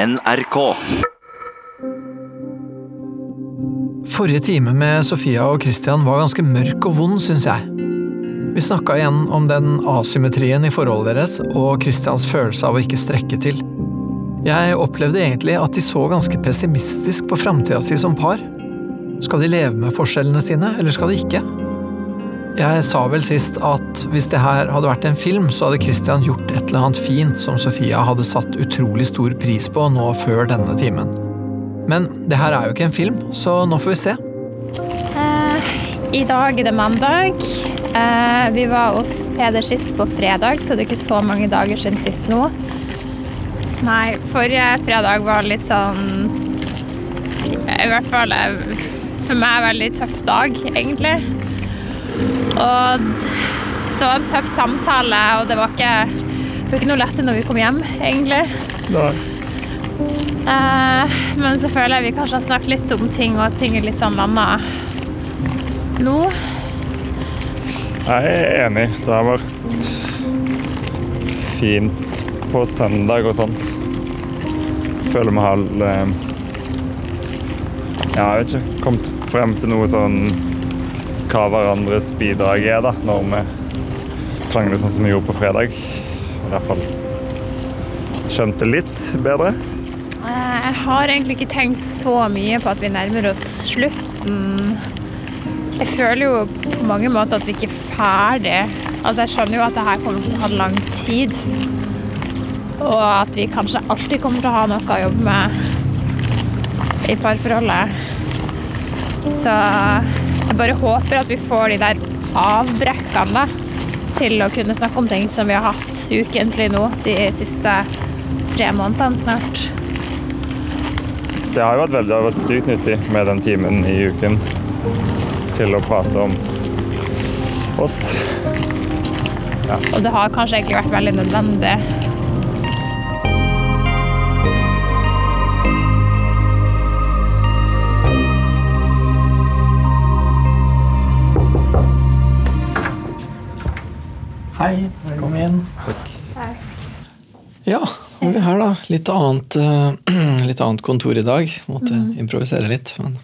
NRK. Forrige time med Sofia og Christian var ganske mørk og vond, syns jeg. Vi snakka igjen om den asymmetrien i forholdet deres og Christians følelse av å ikke strekke til. Jeg opplevde egentlig at de så ganske pessimistisk på framtida si som par. Skal de leve med forskjellene sine, eller skal de ikke? Jeg sa vel sist at hvis det her hadde vært en film, så hadde Christian gjort et eller annet fint som Sofia hadde satt utrolig stor pris på nå før denne timen. Men det her er jo ikke en film, så nå får vi se. Eh, I dag er det mandag. Eh, vi var hos Peder sist på fredag, så det er ikke så mange dager siden sist nå. Nei, forrige fredag var litt sånn I hvert fall eh, for meg veldig tøff dag, egentlig. Og det var en tøff samtale, og det var ikke, det var ikke noe lett når vi kom hjem, egentlig. Eh, men så føler jeg vi kanskje har snakket litt om ting, og at ting er litt sånn landa nå. Jeg er enig. Det har vært fint på søndag og sånt. Føler vi har eh, Ja, jeg vet ikke. Kommet frem til noe sånn hva hverandres bidrag er, da, når vi krangler sånn som vi gjorde på fredag. I hvert fall skjønte litt bedre. Jeg har egentlig ikke tenkt så mye på at vi nærmer oss slutten. Jeg føler jo på mange måter at vi ikke er ferdig. Altså, jeg skjønner jo at det her kommer til å ha lang tid. Og at vi kanskje alltid kommer til å ha noe å jobbe med i parforholdet. Så jeg bare håper at vi får de der avbrekkene til å kunne snakke om ting som vi har hatt ukentlig nå de siste tre månedene snart. Det har jo vært veldig, har vært sykt nyttig med den timen i uken til å prate om oss. Og det har kanskje egentlig vært veldig nødvendig. Hei, kom inn. Ja, nå er vi her, da. Litt annet, eh, litt annet kontor i dag. Måtte improvisere litt, men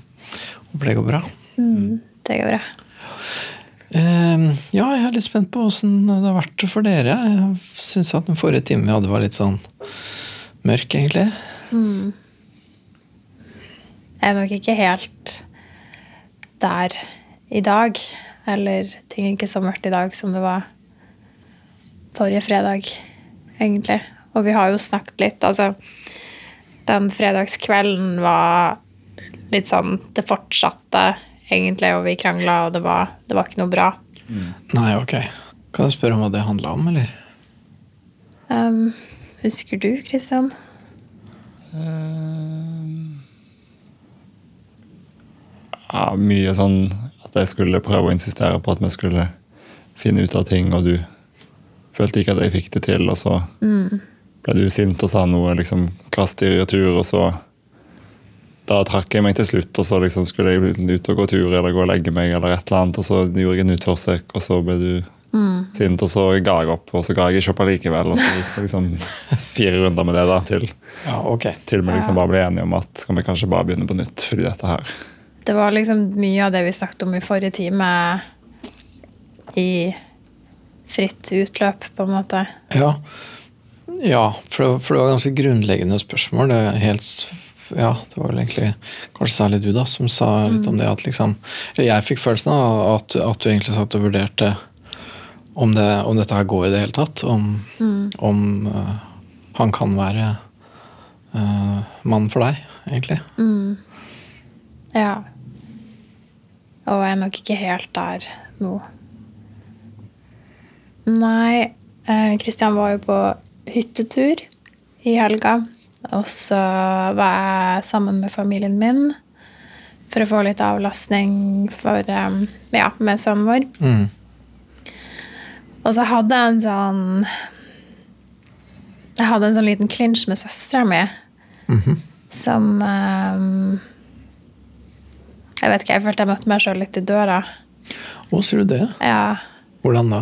håper det går bra. Det går bra. Eh, ja, jeg er litt spent på åssen det har vært for dere. Jeg syns at den forrige timen vi hadde, var litt sånn mørk, egentlig. Jeg er nok ikke helt der i dag. Eller ting er ikke så mørkt i dag som det var forrige fredag, egentlig. Og vi har jo snakket litt, altså Den fredagskvelden var litt sånn Det fortsatte egentlig, og vi krangla, og det var, det var ikke noe bra. Nei, ok. Kan jeg spørre om hva det handla om, eller? Um, husker du, Kristian? Ja, mye sånn at jeg skulle prøve å insistere på at vi skulle finne ut av ting, og du følte ikke at jeg fikk det til, og så ble du sint og sa noe liksom krast i retur, og så da trakk jeg meg til slutt, og så liksom skulle jeg ut og gå tur eller gå og legge meg, eller et eller annet, og så gjorde jeg en utforsøk, og så ble du sint, og så ga jeg opp, og så ga jeg ikke opp allikevel. Og så gikk det liksom fire runder med det da, til, Ja, okay. til vi liksom bare ble enige om at skal vi kanskje bare begynne på nytt, fordi dette her Det var liksom mye av det vi snakket om i forrige time i fritt utløp, på en måte. Ja, ja for, det, for det var ganske grunnleggende spørsmål. Det, er helt, ja, det var vel egentlig kanskje særlig du da, som sa litt om det at liksom Jeg fikk følelsen av at, at du egentlig satt og vurderte om, det, om dette her går i det hele tatt. Om, om uh, han kan være uh, mannen for deg, egentlig. Ja. Og jeg er nok ikke helt der nå. Nei, Kristian var jo på hyttetur i helga. Og så var jeg sammen med familien min for å få litt avlastning for, eh, ja, med sønnen vår. Mm. Og så hadde jeg en sånn Jeg hadde en sånn liten klinsj med søstera mi som eh, Jeg vet ikke, jeg følte jeg møtte meg sjøl litt i døra. Å, sier du det? Ja. Hvordan da?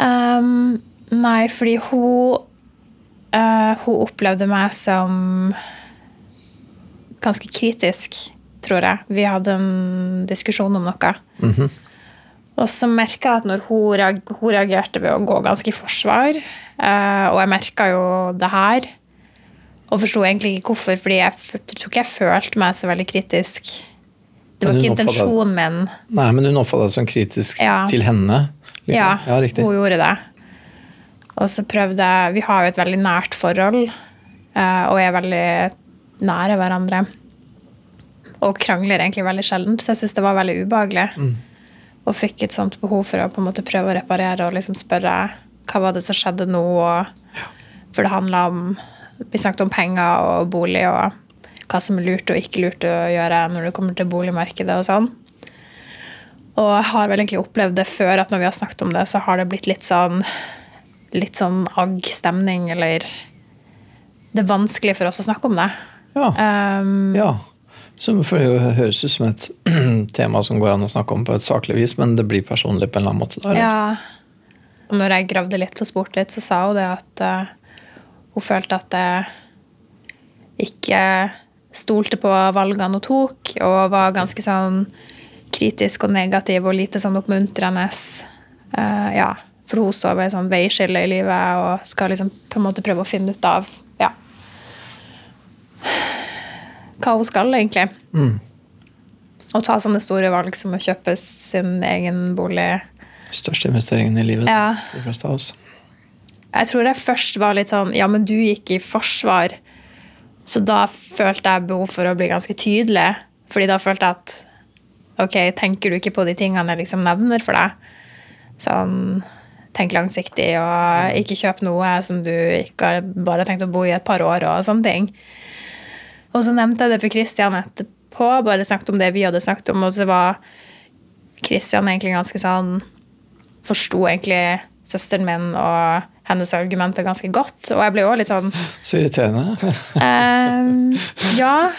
Ehm, nei, fordi hun uh, hun opplevde meg som ganske kritisk, tror jeg. Vi hadde en diskusjon om noe. Og så merka jeg at når hun, reag hun reagerte ved å gå ganske i forsvar, uh, og jeg merka jo det her, og forsto egentlig ikke hvorfor, fordi jeg tror ikke jeg følte meg så veldig kritisk. Det var ikke intensjonen min. Nei, men hun oppfattet deg som kritisk Ja. til henne? Liksom. Ja, ja, hun gjorde det. Og så prøvde jeg Vi har jo et veldig nært forhold, eh, og er veldig nære hverandre. Og krangler egentlig veldig sjelden, så jeg syns det var veldig ubehagelig. Mm. Og fikk et sånt behov for å på en måte prøve å reparere og liksom spørre hva var det som skjedde nå. Og, for det handla om Vi snakket om penger og bolig og hva som er lurt og ikke lurt å gjøre når det kommer til boligmarkedet og sånn. Og jeg har vel egentlig opplevd det før, at når vi har snakket om det, så har det blitt litt sånn litt sånn agg-stemning, eller Det er vanskelig for oss å snakke om det. Ja. Um, ja. Som for det høres ut som et tema som går an å snakke om på et saklig vis, men det blir personlig på en eller annen måte. Der. ja. Og når jeg gravde litt og spurte litt, så sa hun det at uh, hun følte at det ikke stolte på valgene hun tok, og var ganske sånn kritisk og negativ og lite sånn oppmuntrende. Uh, ja, for hun står ved et sånn veiskille i livet og skal liksom på en måte prøve å finne ut av ja, hva hun skal, egentlig. Og ta sånne store valg som å kjøpe sin egen bolig. Største investeringen i livet Ja. de fleste av oss. Jeg tror det først var litt sånn Ja, men du gikk i forsvar. Så da følte jeg behov for å bli ganske tydelig. Fordi da følte jeg at Ok, tenker du ikke på de tingene jeg liksom nevner for deg? Sånn Tenk langsiktig, og ikke kjøp noe som du ikke har bare tenkt å bo i et par år, og sånne ting. Og så nevnte jeg det for Kristian etterpå, bare snakket om det vi hadde snakket om, og så var Kristian egentlig ganske sånn Forsto egentlig søsteren min og hennes argumenter ganske godt. Og jeg ble òg litt sånn Så irriterende. Ehm, ja,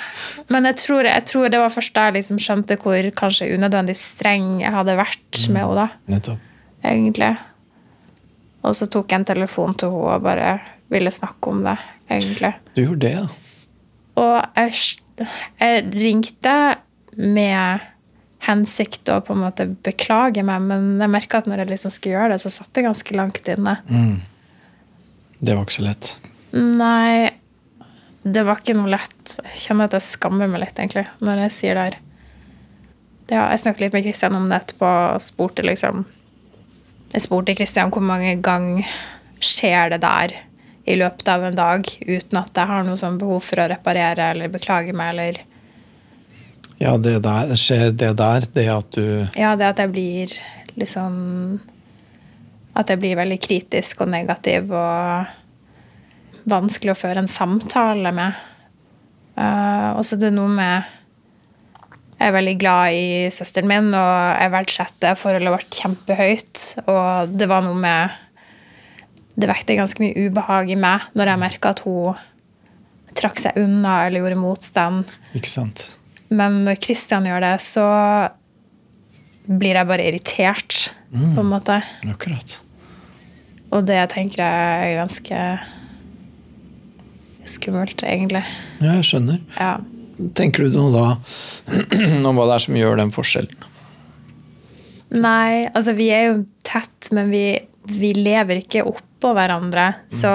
men jeg tror, jeg tror det var først da jeg liksom skjønte hvor kanskje unødvendig streng jeg hadde vært med henne, da, Nettopp. egentlig. Og så tok jeg en telefon til henne og bare ville snakke om det, egentlig. Du gjorde det, ja. Og jeg, jeg ringte med hensikt å på en måte beklage meg, men jeg merka at når jeg liksom skulle gjøre det, så satt det ganske langt inne. Det var ikke så lett. Nei, det var ikke noe lett. Jeg kjenner at jeg skammer meg litt, egentlig, når jeg sier det her. Ja, jeg snakket litt med Kristian om det etterpå og spurte liksom Jeg spurte Kristian hvor mange ganger skjer det der i løpet av en dag uten at jeg har noe sånn behov for å reparere eller beklage meg eller Ja, det der skjer det der, det at du Ja, det at jeg blir liksom At jeg blir veldig kritisk og negativ og vanskelig å føre en samtale med. Uh, og så er det noe med Jeg er veldig glad i søsteren min, og jeg verdsetter forholdet vårt kjempehøyt. Og det var noe med Det vekte ganske mye ubehag i meg når jeg merka at hun trakk seg unna eller gjorde motstand. Ikke sant? Men når Kristian gjør det, så blir jeg bare irritert, på en måte. Akkurat. Og det tenker jeg er ganske skummelt, egentlig. Ja, jeg skjønner. Ja. Tenker du noe da om hva det er som gjør den forskjellen? Nei, altså vi er jo tett, men vi, vi lever ikke oppå hverandre. Så,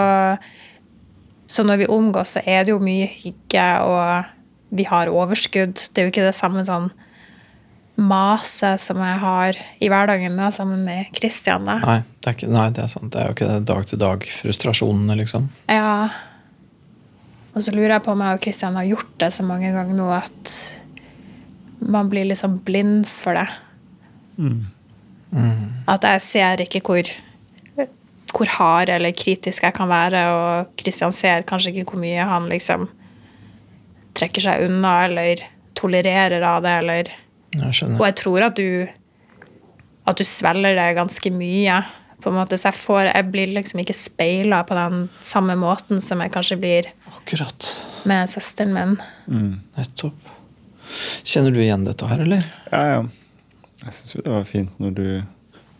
så når vi omgås, så er det jo mye hygge, og vi har overskudd. Det er jo ikke det samme sånn maset som jeg har i hverdagen da, sammen med Kristian. Nei, det er, ikke, nei, det er sant. Det er jo ikke det dag-til-dag-frustrasjonene, liksom. Ja. Og så lurer jeg på om jeg og Kristian har gjort det så mange ganger nå at man blir liksom blind for det. At jeg ser ikke hvor, hvor hard eller kritisk jeg kan være, og Kristian ser kanskje ikke hvor mye han liksom trekker seg unna eller tolererer av det, eller Jeg Og jeg tror at du at du svelger det ganske mye. på en måte, Så jeg, får, jeg blir liksom ikke speila på den samme måten som jeg kanskje blir Akkurat. med søsteren min. Nettopp. Kjenner du igjen dette her, eller? Ja, ja. Jeg syns jo det var fint når du,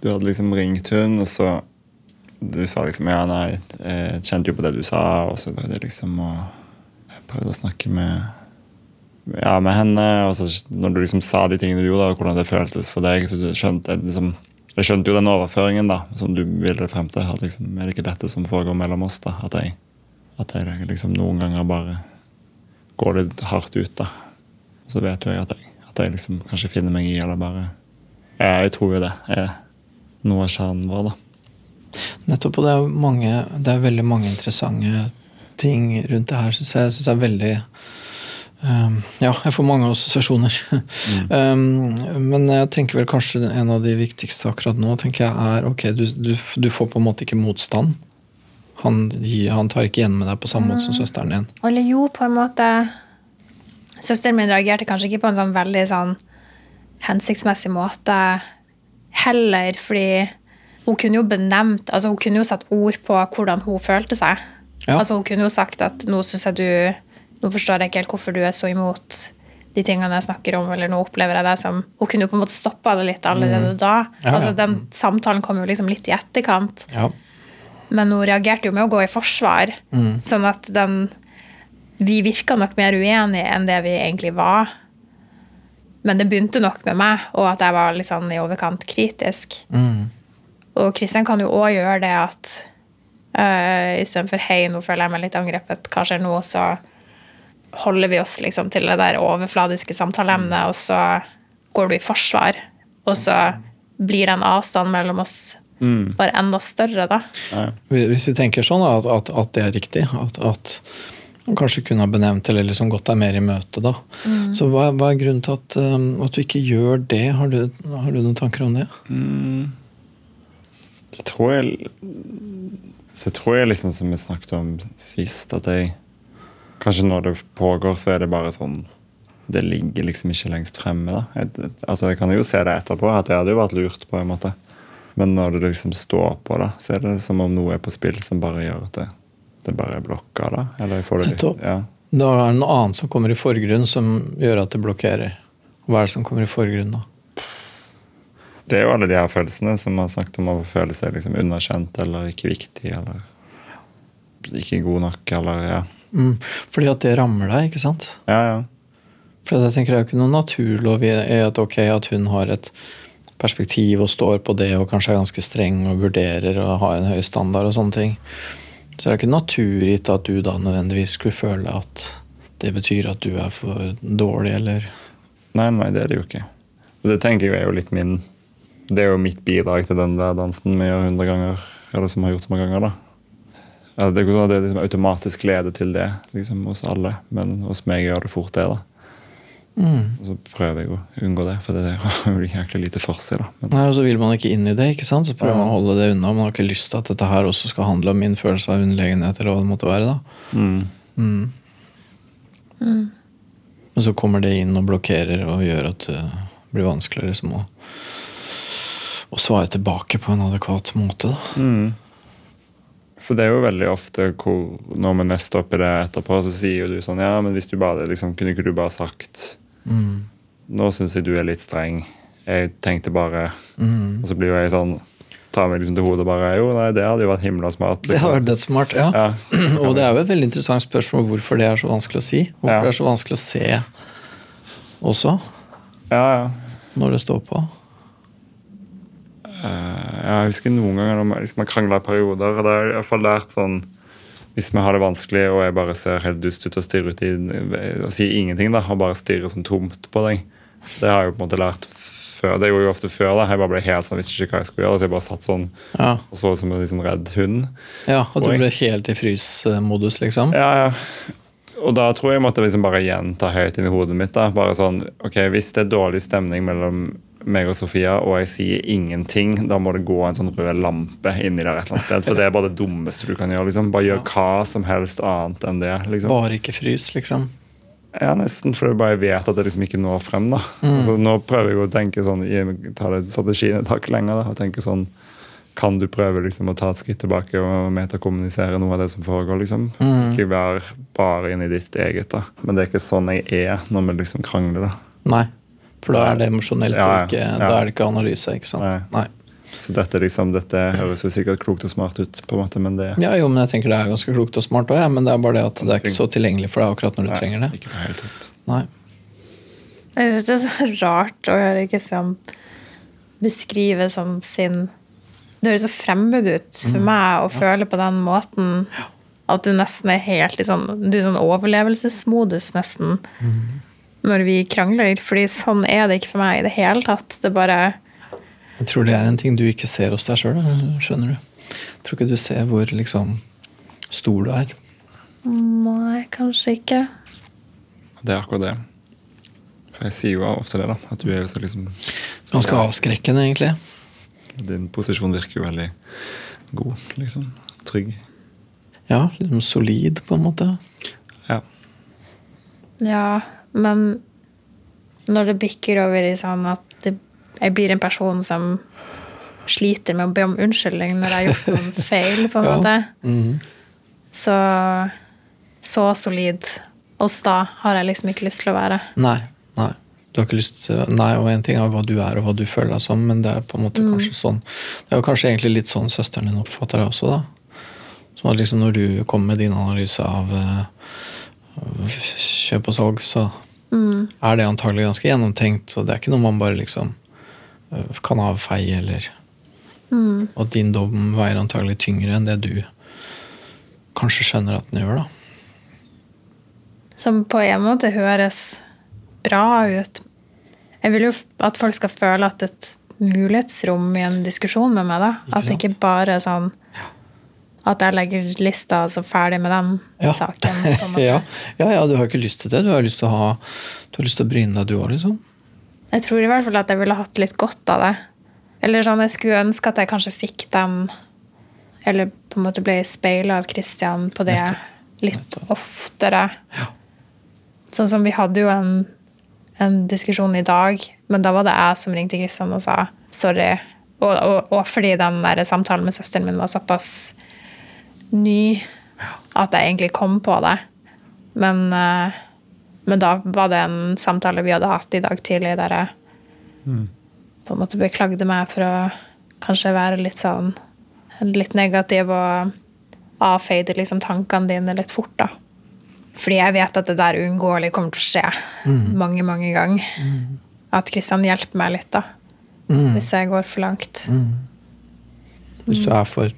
du hadde liksom ringt hun, og så du sa liksom Ja, nei, jeg kjente jo på det du sa, og så var det liksom å jeg prøvde å snakke med ja, med henne, og så når du liksom sa de tingene du gjorde, og hvordan det føltes for deg, så skjønte jeg liksom jeg skjønte jo den overføringen da, som du ville frem til. at liksom, Er det ikke dette som foregår mellom oss? da, At jeg, at jeg liksom noen ganger bare går litt hardt ut. da. Og så vet jo jeg at jeg, at jeg liksom kanskje finner meg i, eller bare ja, Jeg tror jo det er noe av kjernen vår, da. Nettopp. Og det er, mange, det er veldig mange interessante ting rundt det her, syns jeg. Jeg er veldig Ja, jeg får mange assosiasjoner. Mm. um, men jeg tenker vel kanskje en av de viktigste akkurat nå tenker jeg er ok, du, du, du får på en måte ikke motstand. Han, han, tar ikke igjen med deg på samme måte som mm. søsteren din. Eller jo, på en måte Søsteren min reagerte kanskje ikke på en sånn veldig sånn hensiktsmessig måte heller, fordi hun kunne jo benevnt altså Hun kunne jo satt ord på hvordan hun følte seg. Ja. Altså Hun kunne jo sagt at nå syns jeg du Nå forstår jeg ikke helt hvorfor du er så imot de tingene jeg snakker om, eller nå opplever jeg det som Hun kunne jo på en måte stoppa det litt allerede mm. da. Ja, altså Den samtalen kom jo liksom litt i etterkant. Ja. Men hun reagerte jo med å gå i forsvar. Mm. Sånn at den Vi virka nok mer uenige enn det vi egentlig var. Men det begynte nok med meg, og at jeg var litt sånn i overkant kritisk. Mm. Og Kristian kan jo òg gjøre det at øh, istedenfor 'hei, nå føler jeg meg litt angrepet, hva skjer nå?' så holder vi oss liksom til det der overfladiske samtaleemnet, og så går du i forsvar. Og så blir den avstanden avstand mellom oss mm. bare enda større, da. Hvis vi tenker sånn at, at, at det er riktig, at, at man kanskje kunne ha benevnt eller liksom gått deg mer i møte. da. Mm. Så hva, hva, er grunnen til at, um, at, du ikke gjør det? Har du, har du noen tanker om det? Mm. Det tror jeg Så jeg tror jeg liksom som vi snakket om sist, at jeg Kanskje når det pågår, så er det bare sånn Det ligger liksom ikke lengst fremme. da. Jeg, altså jeg kan jo se det etterpå, at det hadde jo vært lurt, på en måte. Men når det liksom står på, da, så er det som om noe er på spill som bare gjør at det det bare er blokka, da? Eller får det litt, ja. Da er det noe annet som kommer i forgrunn som gjør at det blokkerer. Hva er det som kommer i forgrunn da? Det er jo alle de her følelsene som har snakket om å føle seg liksom underkjent eller ikke viktig eller ikke god nok, eller ja. Mm, fordi at det rammer deg, ikke sant? Ja, ja. For jeg tenker Det er jo ikke noen naturlov i at, okay, at hun har et perspektiv og står på det og kanskje er ganske streng og vurderer og har en høy standard og sånne ting. Så det er ikke naturgitt at du da nødvendigvis skulle føle at det betyr at du er for dårlig, eller Nei, nei, det er det jo ikke. Og det tenker jeg er jo litt min Det er jo mitt bidrag til den der dansen gjør hundre ganger, eller som har gjort så mange ganger, da. Ja, det er sånn det liksom automatisk leder til det liksom, hos alle, men hos meg gjør det fort det. da. Mm. Og så prøver jeg å unngå det, for det har jo jæklig lite for seg. da. Men... Nei, og Så vil man ikke inn i det, ikke sant? så prøver ja. man å holde det unna. Man har ikke lyst til at dette her også skal handle om min følelse av underlegenhet. eller hva det måtte være da. Mm. Mm. mm. Men så kommer det inn og blokkerer og gjør at det blir vanskeligere liksom, å, å svare tilbake på en adekvat måte. da. For det er jo veldig ofte hvor, når vi nøster opp i det etterpå, så sier jo du sånn Ja, men hvis du bare liksom, kunne ikke du bare sagt mm. Nå syns jeg du er litt streng. Jeg tenkte bare mm. Og så blir jo jeg sånn tar meg liksom til hodet bare Jo, nei, det hadde jo vært himla smart. Liksom. Det har vært dødssmart, ja. ja. og det er jo et veldig interessant spørsmål hvorfor det er så vanskelig å si. Hvorfor ja. det er så vanskelig å se også. Ja, ja. Når det står på. Uh, jeg husker noen ganger når liksom, man krangla i perioder. og da har jeg i fall lært sånn Hvis vi har det vanskelig og jeg bare ser helt dust ut og stirrer ut i og sier ingenting, da, og bare stirrer sånn tomt på deg Det har jeg jo på en måte lært før. Det gjorde jeg ofte før. da, Jeg bare ble helt sånn, visste ikke hva jeg skulle gjøre. så jeg bare satt sånn ja. og så ut som en liksom redd hund. Ja, Og du ble helt i frysmodus, liksom? Ja, ja. Og da tror jeg jeg måtte liksom bare gjenta høyt i hodet mitt. da, bare sånn, ok, Hvis det er dårlig stemning mellom meg og Sofia, og jeg sier ingenting, da må det gå en sånn rød lampe inni der et eller annet sted. For det er bare det dummeste du kan gjøre. liksom. Bare gjør hva som helst annet enn det. liksom. Bare ikke frys, liksom? Ja, nesten. For jeg bare vet at det liksom ikke når frem. da. Mm. Altså, nå prøver jeg å tenke sånn, ta det strategien et hakk lenger. da, og tenke sånn, Kan du prøve liksom å ta et skritt tilbake og metakommunisere noe av det som foregår? liksom? Mm. Ikke være bare inni ditt eget. da. Men det er ikke sånn jeg er når vi liksom krangler. da. Nei. For da er det emosjonelt, ja, ja, ja. da er det ikke analyse. ikke sant? Nei. Nei. Så dette, liksom, dette høres jo sikkert klokt og smart ut, på en måte, men det Ja, jo, men jeg tenker det er ganske klokt og smart òg, ja, men det er bare det at det er ikke så tilgjengelig for deg akkurat når du Nei, trenger det. Ikke på helt tatt. Nei. Jeg syns det er så rart å høre Kristian beskrive sånn sin Det høres så fremmed ut for meg å føle på den måten at du nesten er helt i sånn Du er sånn overlevelsesmodus, nesten, når vi krangler. Fordi sånn er det ikke for meg i det hele tatt. Det bare Jeg tror det er en ting du ikke ser hos deg sjøl, skjønner du. Jeg tror ikke du ser hvor liksom stor du er. Nei, kanskje ikke. Det er akkurat det. For jeg sier jo ofte det, da. At du er jo så liksom Ganske avskrekkende, egentlig. Din posisjon virker jo veldig god, liksom. Trygg. Ja, liksom solid, på en måte. Ja. Ja, men når det bikker over i sånn at det, jeg blir en person som sliter med å be om unnskyldning når jeg har gjort noen feil, på en Ja. måte, Mhm. så så solid og sta har jeg liksom ikke lyst til å være. Nei. Nei. Du har ikke lyst til Nei, og en ting er hva du er og hva du føler deg som, men det er på en måte kanskje sånn Det er jo kanskje egentlig litt sånn søsteren din oppfatter deg også, da. Som at liksom når du kommer med din analyse av uh, kjøp og salg, så er det antagelig ganske gjennomtenkt, og det er ikke noe man bare liksom eh, kan avfeie, eller Og at din dom veier antagelig tyngre enn det du kanskje skjønner at den gjør, da. Som på en måte høres bra ut. Jeg vil jo at folk skal føle at et mulighetsrom i en diskusjon med meg. da. At det ikke bare er sånn at jeg legger lista altså så ferdig med den Ja. saken. ja. ja, ja, du har ikke lyst til det. Du har lyst til å, ha, du har lyst til å bryne deg, du òg, liksom. Jeg tror i hvert fall at jeg ville hatt litt godt av det. Eller sånn, jeg skulle ønske at jeg kanskje fikk den Eller på en måte ble speila av Christian på det litt Nettopp. oftere. Ja. Sånn som vi hadde jo en, en diskusjon i dag, men da var det jeg som ringte Christian og sa sorry. Og, og, og fordi den der samtalen med søsteren min var såpass ny at jeg egentlig kom på det. Men, eh, men da var det en samtale vi hadde hatt i dag tidlig, der jeg på en måte beklagde meg for å kanskje være litt sånn litt negativ og avfeide liksom tankene dine litt fort, da. Fordi jeg vet at det der uunngåelig kommer til å skje mange, mange ganger. At Kristian hjelper meg litt, da. Hvis jeg går for langt. Hvis du er for,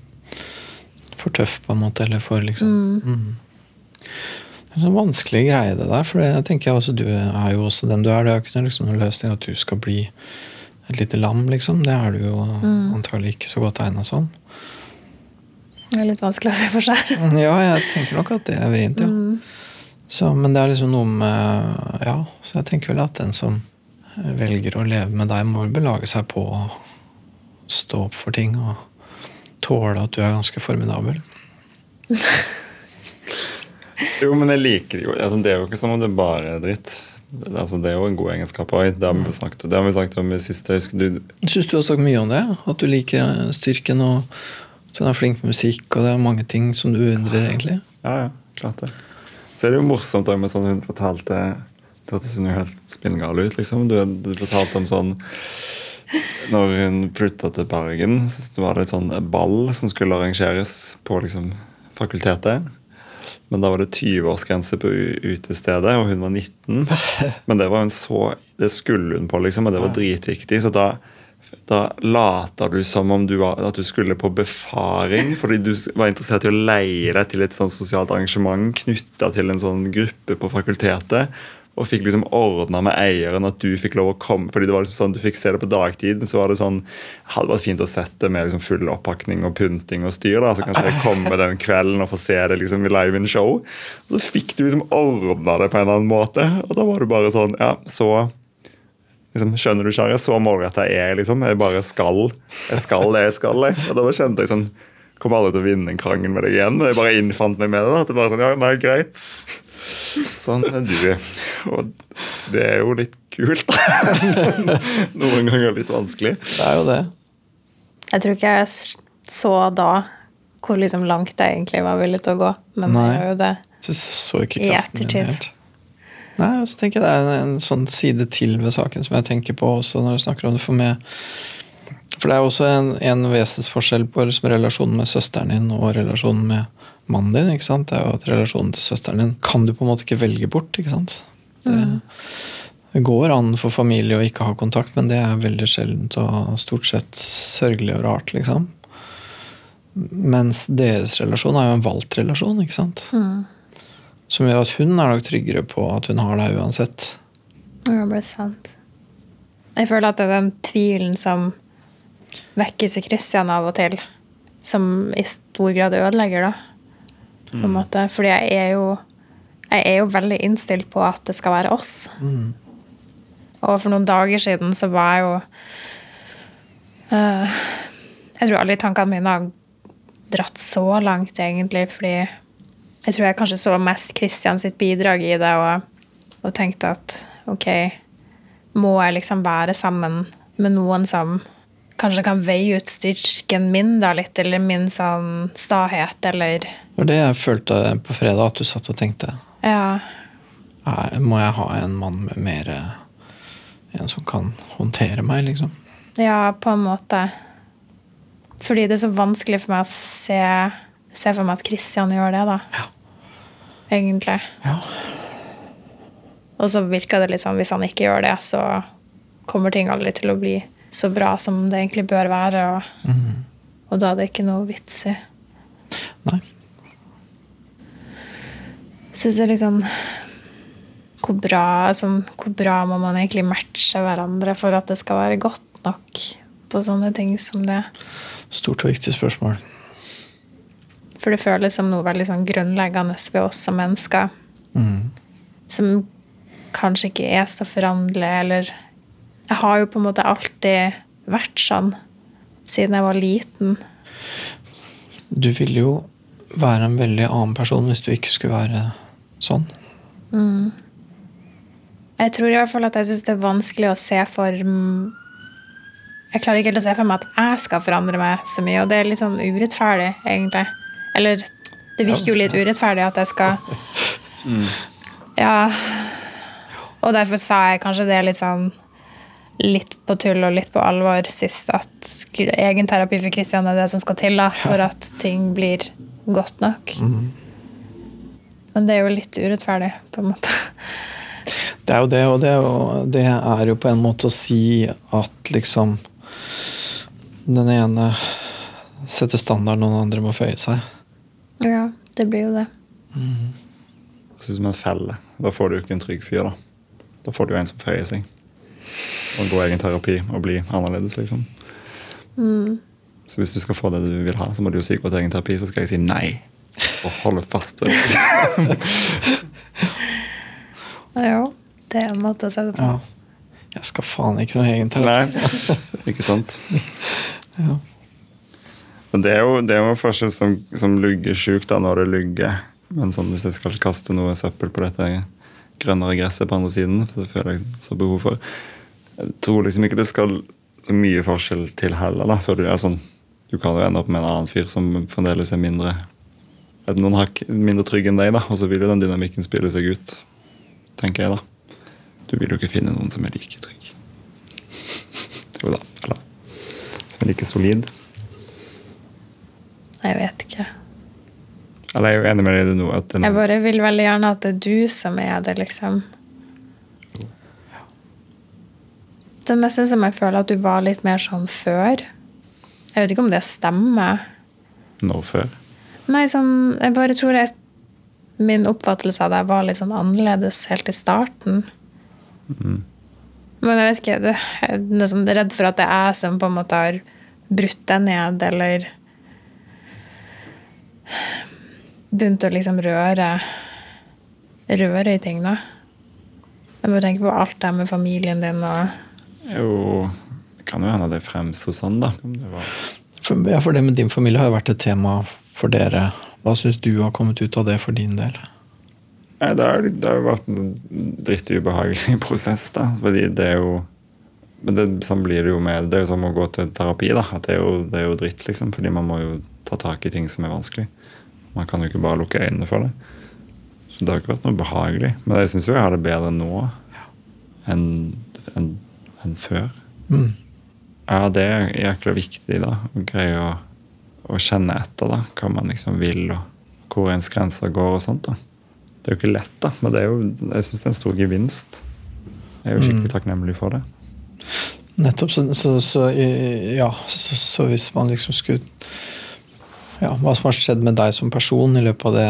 for tøff, på en måte, eller for liksom mm. Det er en sånn vanskelig greie, det der. For jeg tenker også, du er jo også den du er. Det er ikke noen liksom, løsning at du skal bli et lite lam, liksom. Det er du jo antagelig ikke så godt egna som. Det er litt vanskelig å se for seg. Ja, jeg tenker nok at det er vrient, ja. Så, men det er liksom noe med Ja, så jeg tenker vel at den som velger å leve med deg, må vel belage seg på å stå opp for ting og tåle at du er ganske formidabel. Jo, men jeg liker det jo. Altså, det er jo ikke som om det bare er dritt. Altså, det er jo en god egenskap. Det har vi snakket, det har vi snakket om i siste. Husker du, syns du har sagt mye om det. At du liker styrken, og at hun er flink med musikk, og det er mange ting som du undrer, egentlig. Ja, ja, klart det. Så er det jo morsomt med sånn hun fortalte Det hørtes jo helt spinngal ut, liksom. Du, du fortalte om sånn Når hun flytta til Bergen, så var det et sånn ball som skulle arrangeres på liksom fakultetet. Men da var det 20-årsgrense på utestedet, og hun var 19. Men det var hun så Det skulle hun på, liksom, og det var dritviktig. Så da da later du som om du, var, at du skulle på befaring fordi du var interessert i å leie deg til et sånn sosialt arrangement knytta til en sånn gruppe på fakultetet. Og fikk liksom ordna med eieren at du fikk lov å komme. fordi det var liksom sånn, Du fikk se det på dagtid, men så var det sånn hadde vært fint å sette med liksom full oppakning og pynting og styr. da, Så kanskje jeg kommer den kvelden og får se det liksom live in show. Og så fikk du liksom ordna det på en eller annen måte. Og da var du bare sånn Ja, så liksom, Skjønner du, kjære, så målretta er jeg. liksom, Jeg bare skal jeg skal det jeg skal. Jeg. Og da kjente jeg sånn Kommer aldri til å vinne en krangel med deg igjen. Jeg bare innfant meg med det. da, at det bare sånn, ja, nei, greit. Sånn er du. Og det er jo litt kult. Noen ganger litt vanskelig. Det er jo det. Jeg tror ikke jeg så da hvor liksom langt jeg egentlig var villig til å gå, men Nei. det er jo det. Du så ikke I ettertid. helt. Nei, og så tenker jeg Det er en, en sånn side til ved saken som jeg tenker på også når du snakker om det. For meg For det er også en, en vesensforskjell på liksom relasjonen med søsteren din og relasjonen med mannen din. ikke sant? Det er jo at Relasjonen til søsteren din kan du på en måte ikke velge bort. ikke sant? Det, det går an for familie å ikke ha kontakt, men det er veldig sjeldent og stort sett sørgelig og rart. liksom. Mens deres relasjon er jo en valgt relasjon. ikke sant? Som gjør at hun er nok tryggere på at hun har deg uansett. Ja, det er sant. Jeg føler at det er den tvilen som vekkes i Kristian av og til, som i stor grad ødelegger, da. På en måte. Fordi jeg er jo jeg er jo veldig innstilt på at det skal være oss. Og for noen dager siden så var jeg jo uh, Jeg tror alle tankene mine har dratt så langt, egentlig, fordi jeg tror jeg kanskje så mest Christian sitt bidrag i det, og, og tenkte at ok, må jeg liksom være sammen med noen som kanskje kan veie ut styrken min da litt, eller min sånn stahet, eller Det var det jeg følte på fredag, at du satt og tenkte. Ja. "Nei, Må jeg ha en mann med mer En som kan håndtere meg, liksom? Ja, på en måte. Fordi det er så vanskelig for meg å se, se for meg at Kristian gjør det, da. Egentlig. Ja. Og så virker det litt sånn hvis han ikke gjør det, så kommer ting aldri til å bli så bra som det egentlig bør være. Og, og da er det ikke noe vits i. Nei. Syns er liksom hvor bra, sånn, hvor bra må man egentlig matche hverandre for at det skal være godt nok på sånne ting som det? Stort og viktig spørsmål. For det føles som noe veldig sånn grunnleggende ved oss som mennesker. Som kanskje ikke er så foranderlig, eller Jeg har jo på en måte alltid vært sånn siden jeg var liten. Du ville jo være en veldig annen person hvis du ikke skulle være sånn. Jeg tror i hvert fall at jeg syns det er vanskelig å se for Jeg klarer ikke helt å se for meg at jeg skal forandre meg så mye, og det er litt sånn urettferdig, egentlig. Eller det virker jo litt urettferdig at jeg skal Ja. Og derfor sa jeg kanskje det litt sånn litt på tull og litt på alvor sist, at egenterapi for Kristian er det som skal til da, for at ting blir godt nok. Men det er jo litt urettferdig, på en måte. Det er jo det, og det er jo, det er jo på en måte å si at liksom Den ene setter standard, den andre må føye seg. Ja, det blir jo det. Høres ut som en felle. Da får du jo ikke en trygg fyr. Da Da får du jo en som føyer seg. Og går egen terapi og blir annerledes, liksom. Så hvis du skal få det du vil ha, så må du jo si gå til egen terapi, så skal jeg si nei. Og holde fast ved det. Jo, det er en måte å se det på. Ja. Jeg skal faen ikke noe egen terapi. Nei, ikke sant? Ja. Men det er jo, det er jo en forskjell som, som lugger sjukt da, når det lugger. Men sånn, hvis jeg skal kaste noe søppel på dette grønnere gresset på andre siden, for det føler jeg så behov for Jeg tror liksom ikke det skal så mye forskjell til heller, da, før du er sånn Du kan jo ende opp med en annen fyr som fremdeles er mindre noen hakk mindre trygg enn deg, da, og så vil jo den dynamikken spille seg ut, tenker jeg, da. Du vil jo ikke finne noen som er like trygg. Jo da. Eller som er like solid. Jeg vet ikke. Eller jeg er jo enig med deg i det nå. Jeg bare vil veldig gjerne at det er du som er det, liksom. Det er nesten som jeg føler at du var litt mer sånn før. Jeg vet ikke om det stemmer. Nå før. Nei, sånn, jeg bare tror at min oppfattelse av deg var litt sånn annerledes helt i starten. Men jeg vet ikke, det, jeg er nesten redd for at det er jeg som på en måte har brutt deg ned, eller begynt å liksom røre røre i ting, da. Jeg bare tenker på alt det med familien din og Jo, det kan jo hende det fremsto sånn, da. Det var For, ja, for det med din familie har jo vært et tema for dere. Hva syns du har kommet ut av det for din del? Nei, det har, det har jo vært en drittubehagelig prosess, da. Fordi det er jo Men det, sånn blir det jo med Det er jo som å gå til terapi, da. Det er, jo, det er jo dritt, liksom. Fordi man må jo ta tak i ting som er vanskelig. Man kan jo ikke bare lukke øynene for det. Så det har ikke vært noe behagelig. Men jeg syns jo jeg har det bedre nå enn en, en før. Mm. Ja, det er jækla viktig, da. Å greie å, å kjenne etter da, hva man liksom vil, og hvor ens grenser går og sånt. da. Det er jo ikke lett, da, men det er jo, jeg syns det er en stor gevinst. Jeg er jo skikkelig takknemlig for det. Nettopp. Så, så, så ja, så, så hvis man liksom skulle Ja, hva som har skjedd med deg som person i løpet av det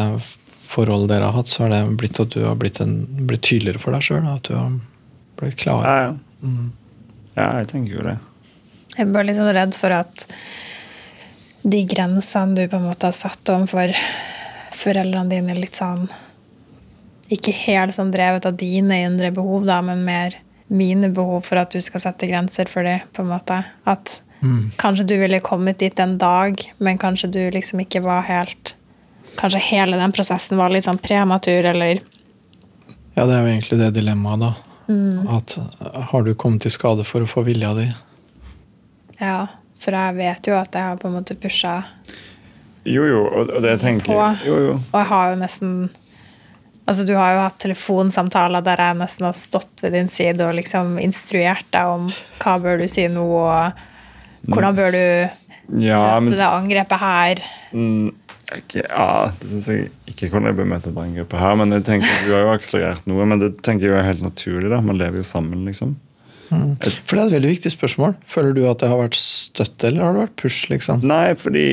forholdet dere har hatt, så har det blitt at du har blitt, en, blitt tydeligere for deg sjøl. At du har blitt klar. Ja, ja. ja, jeg tenker jo det. Jeg er bare litt sånn redd for at de grensene du på en måte har satt overfor foreldrene dine, litt sånn Ikke helt sånn drevet av dine indre behov, da, men mer mine behov for at du skal sette grenser for dem, på en måte. At kanskje du ville kommet dit en dag, men kanskje du liksom ikke var helt Kanskje hele den prosessen var litt sånn prematur, eller Ja, det er jo egentlig det dilemmaet, da. At har du kommet til skade for å få vilja di? Ja. For jeg vet jo at jeg har på en måte pusha Jo, jo, og, det tenker jeg. Jo, jo. Og jeg har jo nesten Altså, du har jo hatt telefonsamtaler der jeg nesten har stått ved din side og liksom instruert deg om hva bør du si nå, og hvordan bør du Ja, møte det angrepet her. Mm, ikke, ja, det syns jeg ikke hvordan jeg bør møte det angrepet her. Men jeg tenker, du har jo akselerert noe, men det tenker jeg er helt naturlig. da, Man lever jo sammen, liksom. For det er et veldig viktig spørsmål. Føler du at det har vært støtte, eller har det vært push? liksom? Nei, fordi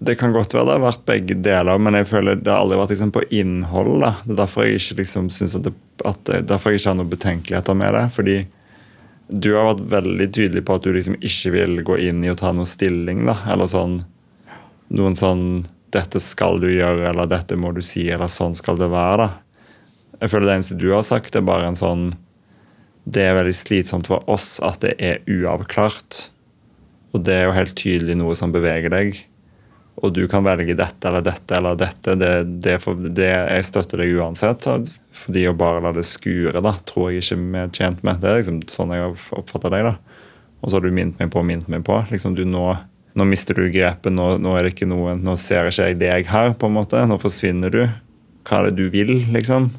det kan godt være det har vært begge deler, men jeg føler det har aldri vært liksom på innhold. da. Det er derfor jeg ikke liksom at det, at derfor jeg ikke har noen betenkeligheter med det. fordi du har vært veldig tydelig på at du liksom ikke vil gå inn i å ta noen stilling. da, Eller sånn noen sånn 'Dette skal du gjøre', eller 'dette må du si', eller 'sånn skal det være'. da. Jeg føler det eneste du har sagt, er bare en sånn Det er veldig slitsomt for oss at det er uavklart. Og det er jo helt tydelig noe som beveger deg. Og du kan velge dette eller dette eller dette. Det, det, for, det Jeg støtter deg uansett. Fordi å bare la det skure da, tror jeg ikke vi er tjent med. Det er liksom sånn jeg oppfatter deg. da. Og så har du minnet meg på og minnet meg på. liksom du Nå, nå mister du grepet, nå, nå er det ikke noe, nå ser ikke jeg deg her. på en måte, Nå forsvinner du. Hva er det du vil, liksom?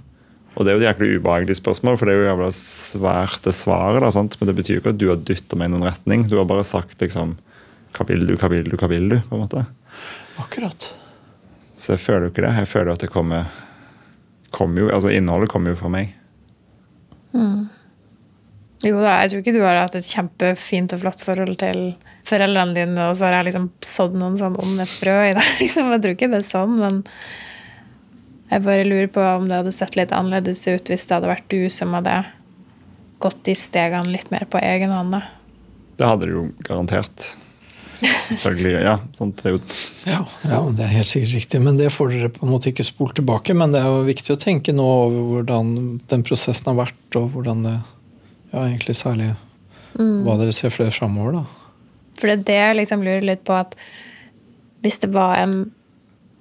Og det er jo et jæklig ubehagelig spørsmål, for det er jo jævla svært det svaret. da, sant? Men det betyr jo ikke at du har dytta meg i noen retning. Du har bare sagt liksom Hva vil du, hva vil du, hva vil du? på en måte. Akkurat. Så jeg føler jo ikke det. Jeg føler at det kommer, kommer jo, altså Innholdet kommer jo fra meg. Jo da, jeg tror ikke du har hatt et kjempefint og flott forhold til foreldrene dine, og så har jeg liksom sådd noen sånn onde frø i deg. Liksom. Jeg tror ikke det er sånn, men jeg bare lurer på om det hadde sett litt annerledes ut hvis det hadde vært du som hadde gått de stegene litt mer på egen hånd. da. Det hadde det jo garantert. Selvfølgelig. Ja, sånt er jo Ja, ja, det er helt sikkert riktig. Men det får dere på en måte ikke spolt tilbake. Men det er jo viktig å tenke nå over hvordan den prosessen har vært, og hvordan det Ja, egentlig særlig hva dere ser for dere framover, da. For det er det jeg liksom lurer litt på at hvis det var en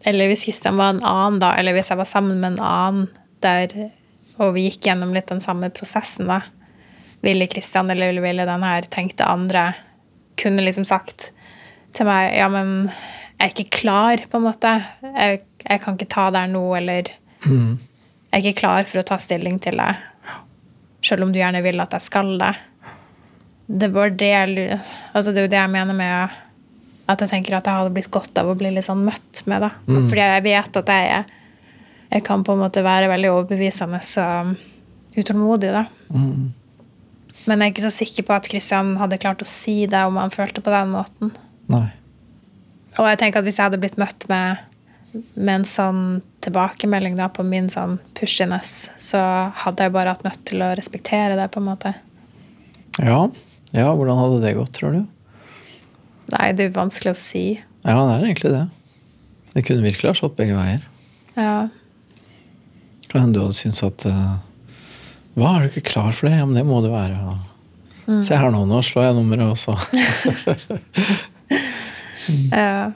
Eller hvis Kristian var en annen, da, eller hvis jeg var sammen med en annen der, og vi gikk gjennom litt den samme prosessen, da, ville Kristian eller ville den her tenkte andre kunne liksom sagt til meg Ja, men jeg er ikke klar, på en måte. Jeg, jeg kan ikke ta der nå, eller Jeg er ikke klar for å ta stilling til det. Selv om du gjerne vil at jeg skal det. Det var det altså Det er jo det jeg mener med at jeg tenker at jeg hadde blitt godt av å bli litt sånn møtt med det. Fordi jeg vet at jeg Jeg kan på en måte være veldig overbevisende og utålmodig, da. Men jeg er ikke så sikker på at Kristian hadde klart å si det om han følte på den måten. Nei. Og jeg tenker at hvis jeg hadde blitt møtt med, med en sånn tilbakemelding da, på min sånn pushiness, så hadde jeg bare hatt nødt til å respektere det, på en måte. Ja. ja, hvordan hadde det gått, tror du? Nei, det er vanskelig å si. Ja, det er egentlig det. Det kunne virkelig ha slått begge veier. Ja. Kan hende du hadde syntes at uh, Hva, er du ikke klar for det? Ja, men det må du være. Ja. Se her nå, nå slår jeg nummeret også. Ja.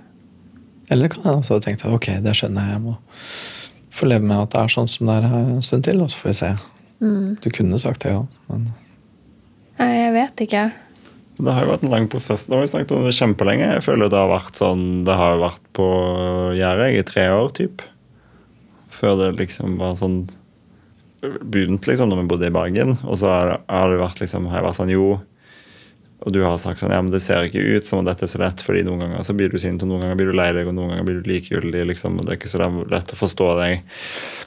Eller kan jeg også ha tenkt at ok, det skjønner jeg. Jeg må få leve med at det er sånn som det er her en stund til, og så får vi se. Du kunne sagt det òg, men Nei, jeg vet ikke. Det har jo vært en lang prosess. Det har vi snakket om det kjempelenge. Jeg føler det har vært sånn Det har vært på gjerdet i tre år, typ. Før det liksom var sånn Begynt liksom når vi bodde i Bergen. Og så har det, vært liksom har jeg vært sånn Jo. og du har sagt sånn, ja, men det ser ikke ut som om dette er så lett, fordi noen ganger så blir du sint, og noen ganger blir du lei deg, og noen ganger blir du likegyldig. Liksom, og Det er ikke så lett å forstå deg.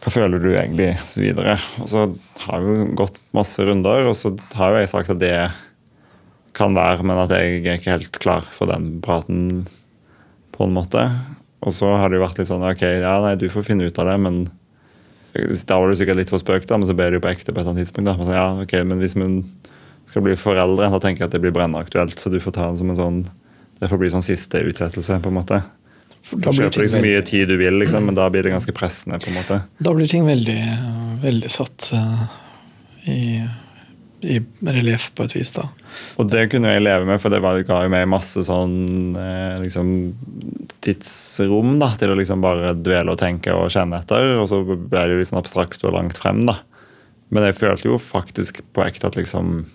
Hva føler du egentlig? Og så videre. Og så har vi gått masse runder, og så har jo jeg sagt at det kan være, men at jeg er ikke helt klar for den praten, på en måte. Og så har det jo vært litt sånn ok, ja, nei, du får finne ut av det, men da var du sikkert litt for spøk, da, men så ble det jo på ekte på et eller annet tidspunkt. da, men så, ja, ok, men hvis man skal bli foreldre, da tenker jeg at det blir brennaktuelt. Så du får ta den som en sånn Det får bli sånn siste utsettelse, på en måte. Da Du blir, kjøper ting så mye tid du vil, liksom, men da blir det ganske pressende. på en måte. da blir ting veldig, veldig satt uh, i, i relieff på et vis, da. Og det kunne jeg leve med, for det ga jo meg masse sånn eh, liksom, tidsrom da, til å liksom bare dvele og tenke og kjenne etter. Og så ble det jo liksom abstrakt og langt frem, da. Men jeg følte jo faktisk på ekte at liksom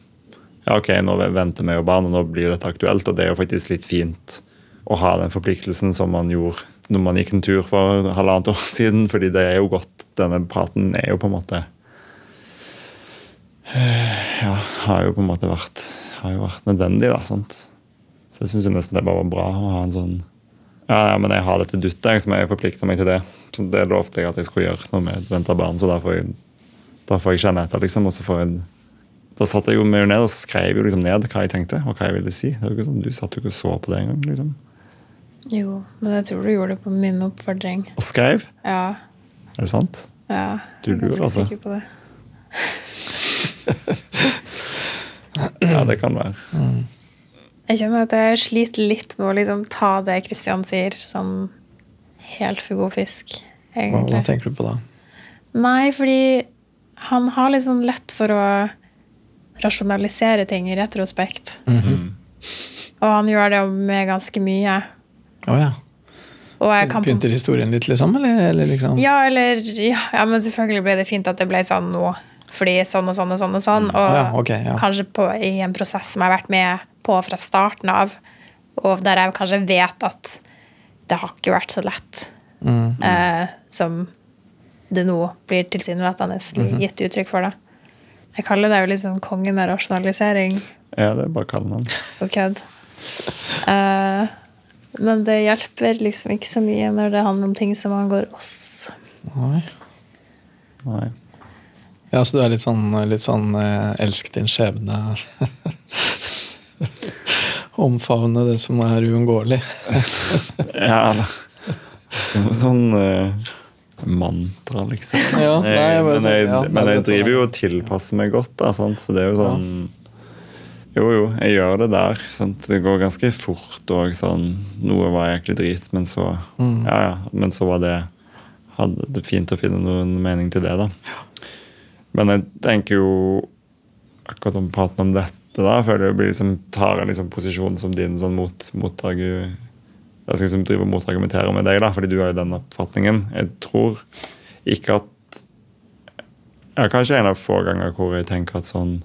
Ja, ok, nå venter vi jo barn, og nå blir jo dette aktuelt. Og det er jo faktisk litt fint å ha den forpliktelsen som man gjorde når man gikk en tur for halvannet år siden. fordi det er jo godt. Denne praten er jo på en måte ja, har jo på en måte vært, har jo vært nødvendig. da, sant? Så jeg syns nesten det bare var bra å ha en sånn Ja, ja, men jeg har dette duttet, jeg, som jeg forplikter meg til det. Så Det lovte jeg at jeg skulle gjøre når vi venta barn, så da får jeg, da får jeg kjenne etter. liksom, og så får jeg da satt jeg jo meg ned og skrev jo liksom ned hva jeg tenkte og hva jeg ville si. Det var ikke sånn, Du satt jo ikke og så på det engang. Liksom. Jo, men jeg tror du gjorde det på min oppfordring. Og skrev. Ja. Er det sant? ja. Jeg er ganske altså. sikker på det. Ja, det kan være. Jeg kjenner at jeg sliter litt med å liksom ta det Kristian sier, som helt for god fisk, Hva, hva tenker du på da? Nei, fordi han har litt sånn lett for å rasjonalisere ting i retrospekt. Og han gjør det med ganske mye. Oh, ja. Kan Pynter historien litt, liksom? Eller, eller liksom Ja, eller ja, ja, men selvfølgelig ble det fint at det ble sånn nå. Fordi sånn og sånn og sånn og sånn. Og Ah, ja, okay, ja. kanskje på, i en prosess som jeg har vært med på fra starten av, og der jeg kanskje vet at det har ikke vært så lett Mm. eh, som det nå blir tilsynelatende Mhm. gitt uttrykk for. det. Jeg kaller det jo sånn kongen av rasjonalisering Ja, det er bare kallenavn. På kødd. Eh, men det hjelper liksom ikke så mye når det handler om ting som angår oss. Nei. Nei. Ja, så du er litt sånn, litt sånn eh, elsk din skjebne Omfavne det som er uunngåelig. Ja, er noe sånn eh, mantra, liksom. Ja, nei, jeg men jeg, ja, men jeg driver jo og tilpasser meg godt, da, sant? så det er jo sånn Jo, jo, jeg gjør det der. Sant? Det går ganske fort òg. Sånn. Noe var egentlig drit, men så Mm. Ja, ja. Men så var det Hadde det fint å finne noen mening til det, da. Men jeg tenker jo akkurat om praten om dette, da, føler jeg blir liksom, tar en liksom posisjon som din sånn mot, mottaker Jeg skal liksom drive og motargumentere med deg, da, fordi du har jo den oppfatningen. Jeg tror ikke at Jeg er kanskje en av få ganger hvor jeg tenker at sånn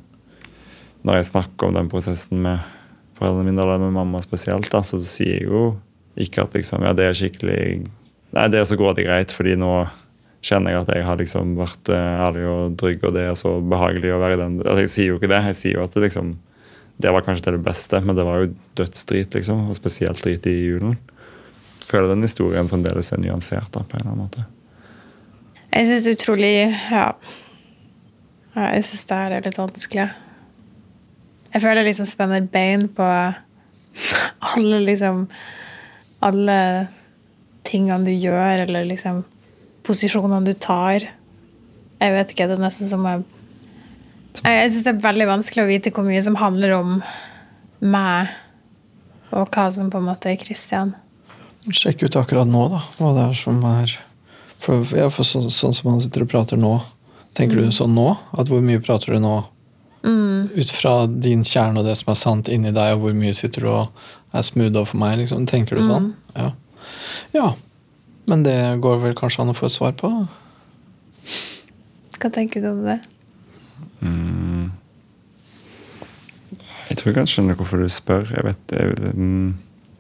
Når jeg snakker om den prosessen med foreldrene mine, eller med mamma spesielt, da, så sier jeg jo ikke at liksom, ja, det er skikkelig Nei, det er så grådig greit, fordi nå kjenner jeg at jeg har liksom vært eh, ærlig og trygg, og det er så behagelig å være i den altså, Jeg sier jo ikke det. Jeg sier jo at det liksom Det var kanskje det beste, men det var jo dødsdrit, liksom. Og spesielt drit i julen. Føler den historien fremdeles er nyansert da, på en eller annen måte. Jeg syns utrolig Ja. Ja, Jeg syns det her er litt vanskelig. Jeg føler jeg liksom spenner bein på alle liksom Alle tingene du gjør, eller liksom posisjonene du tar. Jeg vet ikke, det er nesten som jeg Jeg, syns det er veldig vanskelig å vite hvor mye som handler om meg, og hva som på en måte er Christian. Sjekk ut akkurat nå, da. Hva det er som er for, ja, for så, Sånn som han sitter og prater nå. Tenker du sånn nå? At hvor mye prater du nå? Ut fra din kjerne og det som er sant inni deg, og hvor mye sitter du og er smooth overfor meg? Liksom. Tenker du sånn? Ja. ja. Men det går vel kanskje an å få et svar på? Hva tenker du om det? Jeg tror jeg skjønner hvorfor du spør. Jeg vet jeg, mm,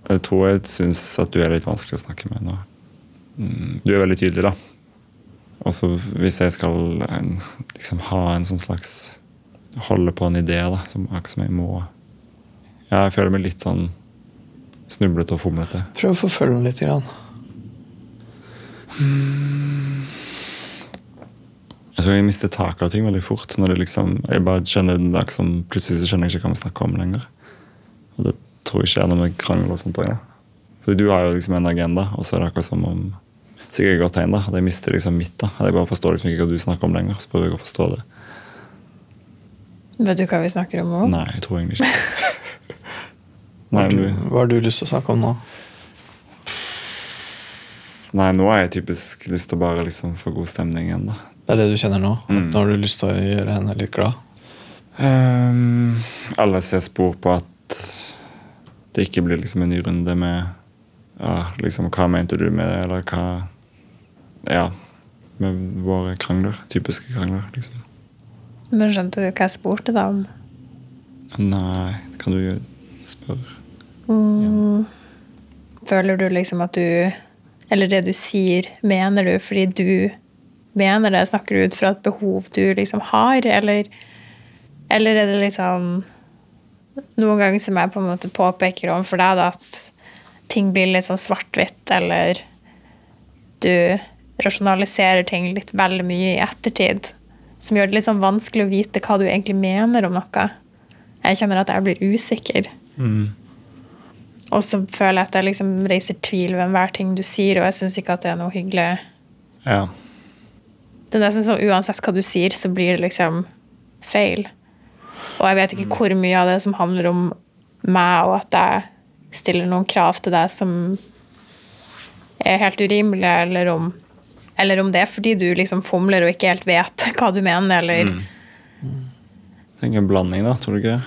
jeg tror jeg syns at du er litt vanskelig å snakke med nå. Mm, Du er veldig tydelig, da. Og så hvis jeg skal liksom ha en sånn slags Holde på en idé, da, som akkurat som jeg må jeg føler meg litt sånn snublete og fomlete. Prøv å forfølge den litt. Grann. Jeg tror jeg mister taket av ting veldig fort. når det liksom, jeg bare skjønner en dag som Plutselig så skjønner jeg ikke hva vi snakker om lenger. Og det tror jeg ikke er noe med krangel og sånt òg. Fordi du har jo liksom en agenda, og så er det akkurat som om Sikkert et godt tegn, da. At jeg mister liksom mitt. da. At jeg bare forstår liksom ikke hva du snakker om lenger. Så prøver jeg å forstå det. Vet du hva vi snakker om nå? Nei, jeg tror egentlig ikke. Nei, hva har du lyst til å snakke om nå? Nei, nå har jeg typisk lyst til å bare liksom få god stemning igjen, da. Det er det du kjenner nå? Mm. At Nå har du lyst til å gjøre henne litt glad? Um, alle ser spor på at det ikke blir liksom en ny runde med ja, liksom, Hva mente du med det, eller hva Ja. Med våre krangler. Typiske krangler, liksom. Men skjønte du hva jeg spurte deg om? Nei, det kan du jo spørre. Mm. Føler du liksom at du Eller det du sier, mener du fordi du mener det? Snakker du ut fra et behov du liksom har, eller Eller er det liksom Noen ganger som jeg på en måte påpeker overfor deg da, at ting blir litt sånn svart-hvitt, eller du rasjonaliserer ting litt veldig mye i ettertid, som gjør det litt sånn vanskelig å vite hva du egentlig mener om noe. Jeg kjenner at jeg blir usikker. Og så føler jeg at jeg liksom reiser tvil ved enhver ting du sier, og jeg syns ikke at det er noe hyggelig. Ja. Det er nesten sånn uansett hva du sier, så blir det liksom feil. Og jeg vet ikke hvor mye av det som handler om meg, og at jeg stiller noen krav til deg som er helt urimelige, eller om, eller om det er fordi du liksom fomler og ikke helt vet hva du mener, eller Jeg tenker en blanding, da. Tror du ikke?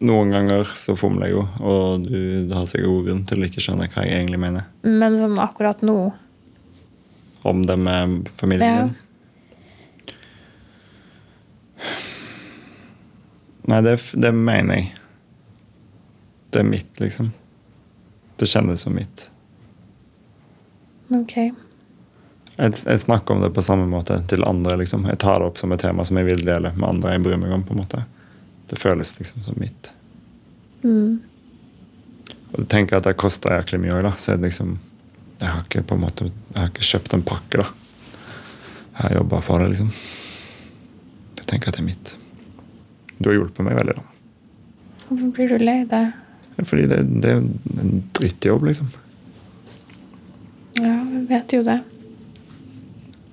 Noen ganger så fomler jeg jo, og du har sikkert god grunn til å ikke skjønne hva jeg egentlig mener. Men sånn akkurat nå Om det med familien Ja. din. Nei, det, det mener jeg. Det er mitt, liksom. Det kjennes som mitt. Ok. Jeg, jeg snakker om det på samme måte til andre. liksom. Jeg tar det opp som et tema som jeg vil dele med andre jeg bryr meg om. på en måte. Det føles liksom som mitt. Mm. Og du tenker at det kosta jæklig mye òg. Så jeg liksom Jeg har ikke på en måte, jeg har ikke kjøpt en pakke, da. Jeg har jobba for det, liksom. Jeg tenker at det er mitt. Du har hjulpet meg veldig, da. Hvorfor blir du lei deg? Fordi det, det er jo en drittjobb, liksom. Ja, jeg vet jo det.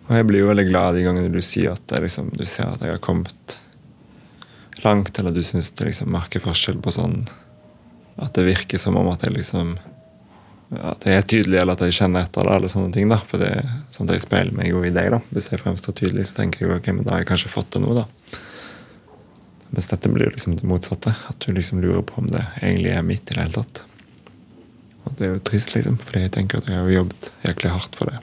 Og jeg blir jo veldig glad de gangene du sier at liksom, du ser at jeg har kommet langt, eller du syns det liksom merker forskjell på sånn At det virker som om at jeg liksom At jeg er tydelig, eller at jeg kjenner etter det, eller sånne ting. da, For det er sånn at jeg speiler meg jo i deg. da, Hvis jeg fremstår tydelig, så tenker jeg ok, men da har jeg kanskje fått til noe, da. Mens dette blir liksom det motsatte. At du liksom lurer på om det egentlig er mitt i det hele tatt. Og det er jo trist, liksom, fordi jeg tenker at jeg har jobbet jæklig hardt for det.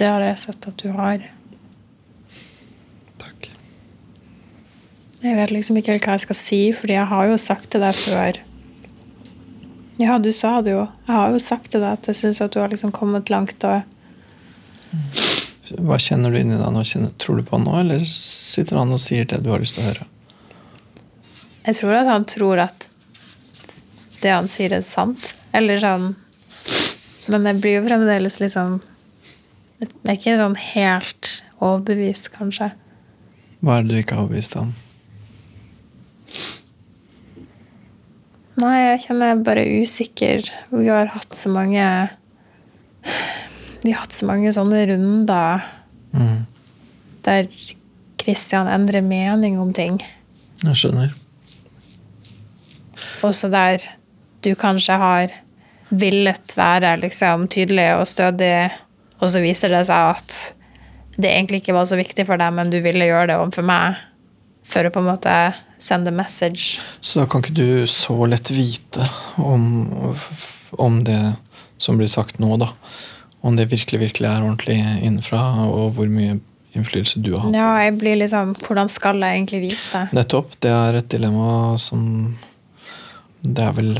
Det har jeg sett at du har. Takk. Jeg vet liksom ikke helt hva jeg skal si, fordi jeg har jo sagt til deg før Ja, du sa det jo. Jeg har jo sagt til deg at jeg syns at du har liksom kommet langt. og Hva kjenner du inni deg nå? Kjenner, tror du på han nå, eller sitter han og sier det du har lyst til å høre? Jeg tror at han tror at det han sier, er sant. Eller sånn Men jeg blir jo fremdeles liksom Jeg er ikke sånn helt overbevist, kanskje. Hva er det du ikke har overbevist om? Nei, jeg kjenner jeg bare usikker. Vi har hatt så mange Vi har hatt så mange sånne runder Mm, der Kristian endrer mening om ting. jeg skjønner. Også der du kanskje har villet være liksom tydelig og stødig, og så viser det seg at det egentlig ikke var så viktig for deg, men du ville gjøre det overfor meg for å på en måte sende message. Så da kan ikke du så lett vite om, om det som blir sagt nå, da. Om det virkelig, virkelig er ordentlig innenfra, og hvor mye innflytelse du har. Ja, jeg blir liksom Hvordan skal jeg egentlig vite? Nettopp. Det er et dilemma som Det er vel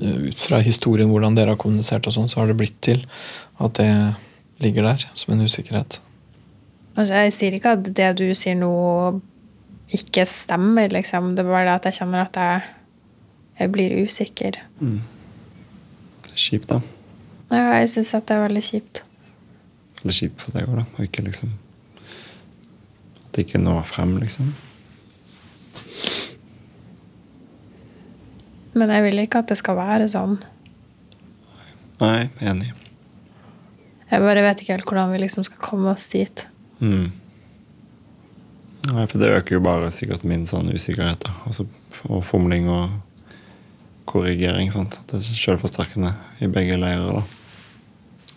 ut fra historien hvordan dere har kommunisert, og sånn, så har det blitt til at det ligger der som en usikkerhet. Altså, jeg sier ikke at det du sier nå, ikke stemmer, liksom. Det er bare det at jeg kjenner at jeg jeg blir usikker. Det er kjipt, da. Ja, jeg syns at det er veldig kjipt. Eller kjipt for deg òg, da. Og ikke liksom At det ikke når frem, liksom. Men jeg vil ikke at det skal være sånn. Nei, enig. Jeg bare vet ikke helt hvordan vi liksom skal komme oss dit. Mm. Nei, for det øker jo bare sikkert min sånn usikkerhet. da. Altså, og fomling og korrigering. sant? Det er selvforsterkende i begge leirer. da.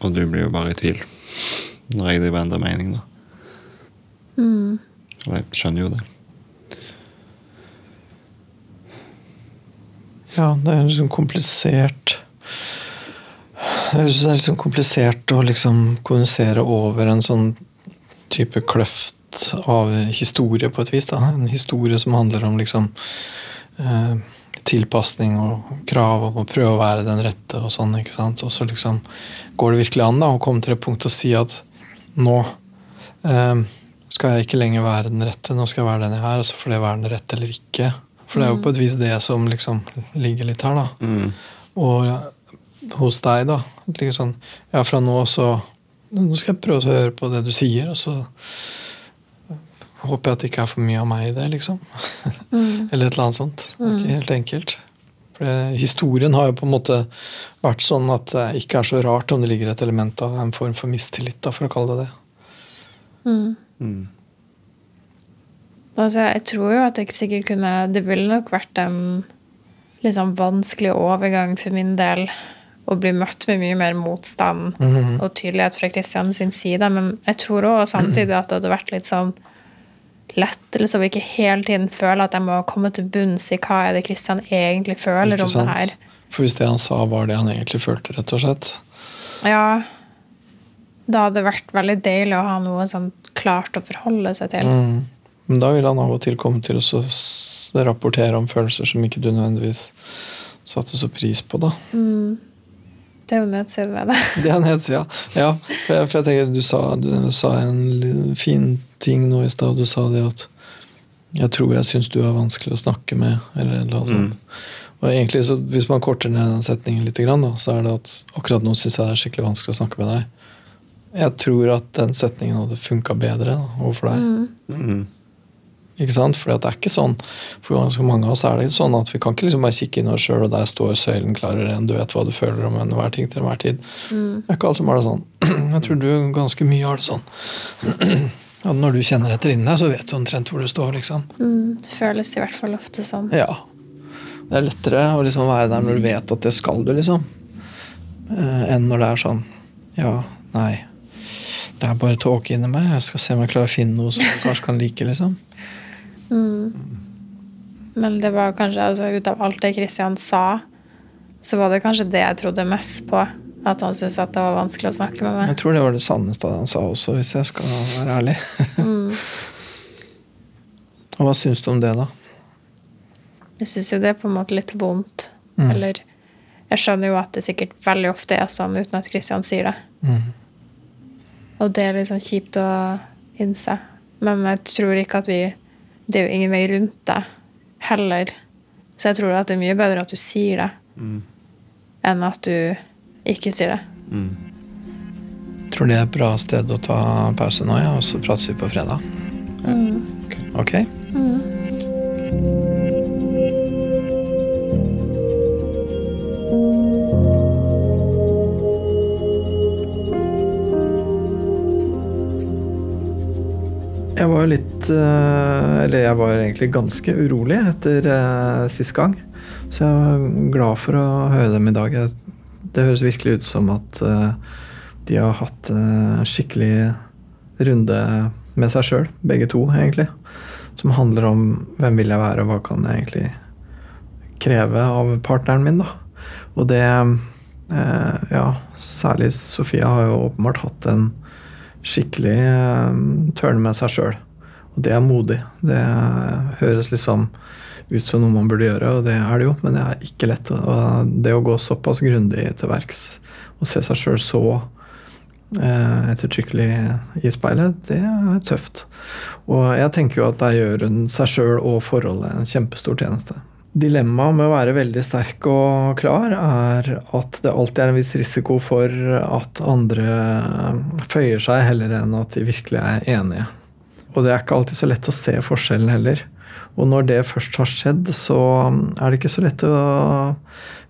Og du blir jo bare i tvil når jeg driver endrer mening, da. Mm. Eller jeg skjønner jo det. Ja, det er liksom komplisert Jeg syns det er liksom komplisert å liksom kommunisere over en sånn type kløft av historie, på et vis. da. En historie som handler om liksom eh, tilpasning og krav om å prøve å være den rette og sånn. ikke sant? Og så liksom går det virkelig an da, å komme til et punkt og si at nå eh, skal jeg ikke lenger være den rette, nå skal jeg være den jeg er, og så får det være den rette eller ikke. For det er jo på et vis det som liksom ligger litt her, da. Og hos deg, da. Like sånn, ja, fra nå så Nå skal jeg prøve å høre på det du sier, og så håper jeg at det ikke er for mye av meg i det, liksom. eller et eller annet sånt. Det er ikke helt enkelt. For det, historien har jo på en måte vært sånn at det ikke er så rart om det ligger et element av en form for mistillit, da, for å kalle det det. Altså, jeg tror jo at jeg sikkert kunne Det ville nok vært en liksom vanskelig overgang for min del å bli møtt med mye mer motstand og tydelighet fra Kristian sin side. Men jeg tror òg samtidig at det hadde vært litt sånn lettelse og ikke hele tiden føle at jeg må komme til bunns i hva er det Kristian egentlig føler om det her. For hvis det han sa, var det han egentlig følte, rett og slett. Ja, da hadde det vært veldig deilig å ha noe sånn klart å forholde seg til. Mm. Men da vil han av og til komme til å rapportere om følelser som ikke du nødvendigvis satte så pris på, da. Det er jo nedsiden ved det. Det er nedsida. Ja, for jeg, for jeg tenker, du sa, du sa en fin ting nå i stad. Du sa det at jeg tror jeg syns du er vanskelig å snakke med. Eller noe sånt. Og egentlig, så Hvis man korter ned den setningen litt, da, så er det at akkurat nå syns jeg det er skikkelig vanskelig å snakke med deg. Jeg tror at den setningen hadde funka bedre da, overfor deg. Ikke sant? For det er ikke sånn For ganske mange av oss er det ikke sånn at vi kan ikke liksom bare kikke inn oss sjøl, og der står søylen klarere og du vet hva du føler om enhver ting til enhver tid. Det er ikke alle som har det sånn. Jeg tror du ganske mye har det sånn. At når du kjenner etter inni deg, så vet du omtrent hvor du står, liksom. Mm, det føles i hvert fall ofte sånn. Ja. Det er lettere å liksom være der når du vet at det skal du, liksom. Eh, enn når det er sånn Ja, nei. Det er bare tåke inni meg. Jeg skal se om jeg klarer å finne noe som jeg kanskje kan like, liksom. Men det var kanskje, altså, ut av alt det Kristian sa, så var det kanskje det jeg trodde mest på. At han syntes at det var vanskelig å snakke med meg. Jeg tror det var det sanneste han sa også, hvis jeg skal være ærlig. Og hva syns du om det, da? Jeg syns jo det er på en måte litt vondt. Eller jeg skjønner jo at det sikkert veldig ofte er sånn uten at Kristian sier det. Og det er liksom kjipt å innse. Men jeg tror ikke at vi Det er jo ingen vei rundt det heller. Så jeg tror at det er mye bedre at du sier det, enn at du ikke sier det. Tror det er et bra sted å ta pause nå, ja, og så prates vi på fredag. Ok? Jeg var jo litt eh, Eller jeg var egentlig ganske urolig etter uh, sist gang. Så jeg var glad for å høre dem i dag. Det høres virkelig ut som at eh, de har hatt en skikkelig runde med seg sjøl, begge to, egentlig. Som handler om hvem vil jeg være, og hva kan jeg egentlig kreve av partneren min, da. Og det eh, Ja, særlig Sofia har jo åpenbart hatt en skikkelig tørne med seg sjøl. Og det er modig. Det høres liksom ut som noe man burde gjøre, og det er det jo, men det er ikke lett. Og det å gå såpass grundig til verks og se seg sjøl så eh, ettertrykkelig i speilet, det er tøft. Og jeg tenker jo at der gjør hun seg sjøl og forholdet en kjempestor tjeneste. Dilemmaet med å være veldig sterk og klar er at det alltid er en viss risiko for at andre føyer seg, heller enn at de virkelig er enige. Og det er ikke alltid så lett å se forskjellen heller. Og når det først har skjedd, så er det ikke så lett å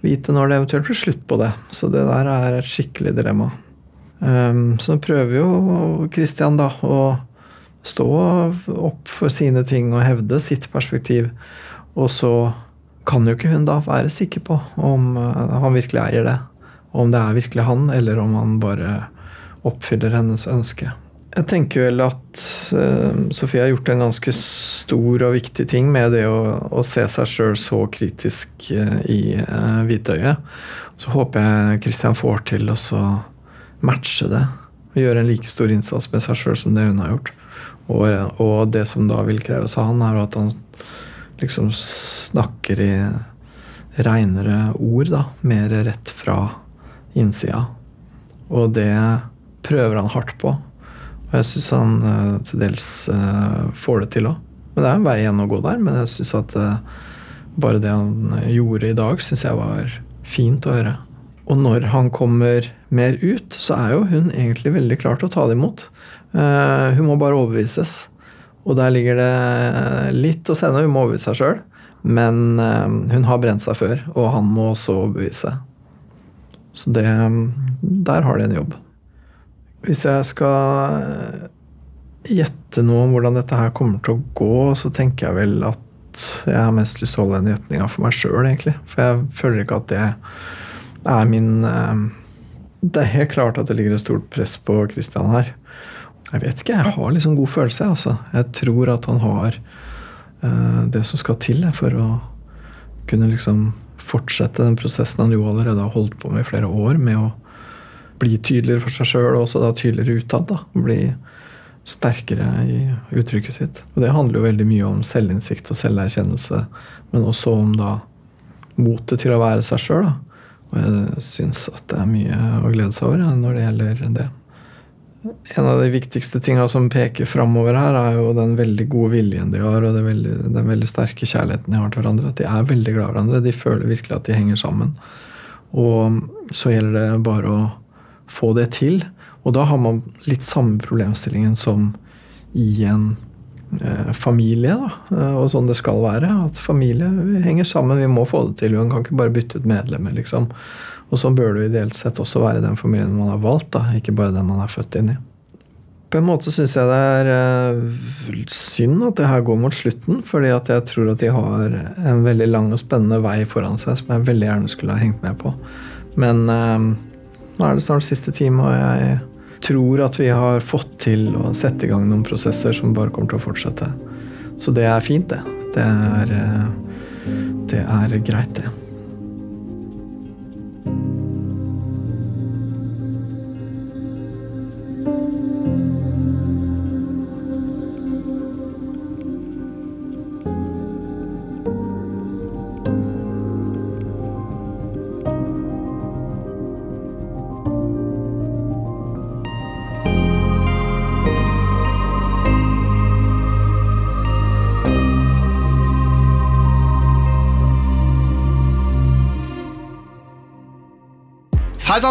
vite når det eventuelt blir slutt på det. Så det der er et skikkelig dilemma. Så nå prøver jo Christian da å stå opp for sine ting og hevde sitt perspektiv. Og så kan jo ikke hun da være sikker på om uh, han virkelig eier det. Om det er virkelig han, eller om han bare oppfyller hennes ønske. Jeg tenker vel at uh, Sofie har gjort en ganske stor og viktig ting med det å, å se seg sjøl så kritisk uh, i uh, hvitøyet. Så håper jeg Christian får til å matche det. Og gjøre en like stor innsats med seg sjøl som det hun har gjort. Og, og, det som da vil kreves av han, er at han liksom snakker i reinere ord, da. Mer rett fra innsida. Og det prøver han hardt på. Og jeg syns han uh, til dels uh, får det til òg. Men det er en vei igjen å gå der. Men jeg syns at uh, bare det han gjorde i dag, syns jeg var fint å høre. Og når han kommer mer ut, så er jo hun egentlig veldig klar til å ta det imot. hun må bare overbevises. Og der ligger det litt å sende. Hun må overbevise seg sjøl. Men eh, hun har brent seg før, og han må også overbevise. Så det Der har de en jobb. Hvis jeg skal eh, gjette noe om hvordan dette her kommer til å gå, så tenker jeg vel at jeg har mest lyst til å holde den gjetninga for meg sjøl, egentlig. For jeg føler ikke at det er min eh, Det er helt klart at det ligger et stort press på Christian her. Jeg vet ikke. Jeg har liksom god følelse. Altså. Jeg tror at han har uh, det som skal til for å kunne liksom fortsette den prosessen han jo allerede har holdt på med i flere år, med å bli tydeligere for seg sjøl og også da tydeligere utad. da, Bli sterkere i uttrykket sitt. Og det handler jo veldig mye om selvinnsikt og selverkjennelse, men også om da motet til å være seg sjøl. Og jeg syns at det er mye å glede seg over når det gjelder det. En av de viktigste tinga som peker framover her, er jo den veldig gode viljen de har, og veldig, den veldig sterke kjærligheten de har til hverandre. At de er veldig glad i hverandre. De føler virkelig at de henger sammen. Og så gjelder det bare å få det til. Og da har man litt samme problemstillingen som i en eh, familie, da. Eh, og sånn det skal være. At familie henger sammen. Vi må få det til. Man kan ikke bare bytte ut medlemmer, liksom. Og sånn bør det ideelt sett også være den familien man har valgt, da, ikke bare den man er født inn i. På en måte syns jeg det er uh, synd at det her går mot slutten, fordi at jeg tror at de har en veldig lang og spennende vei foran seg som jeg veldig gjerne skulle ha hengt med på. Men eh, nå er det snart siste time, og jeg tror at vi har fått til å sette i gang noen prosesser som bare kommer til å fortsette. Så det er fint, det. Det er, uh, det er greit, det.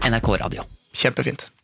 NRK Radio. Kjempefint.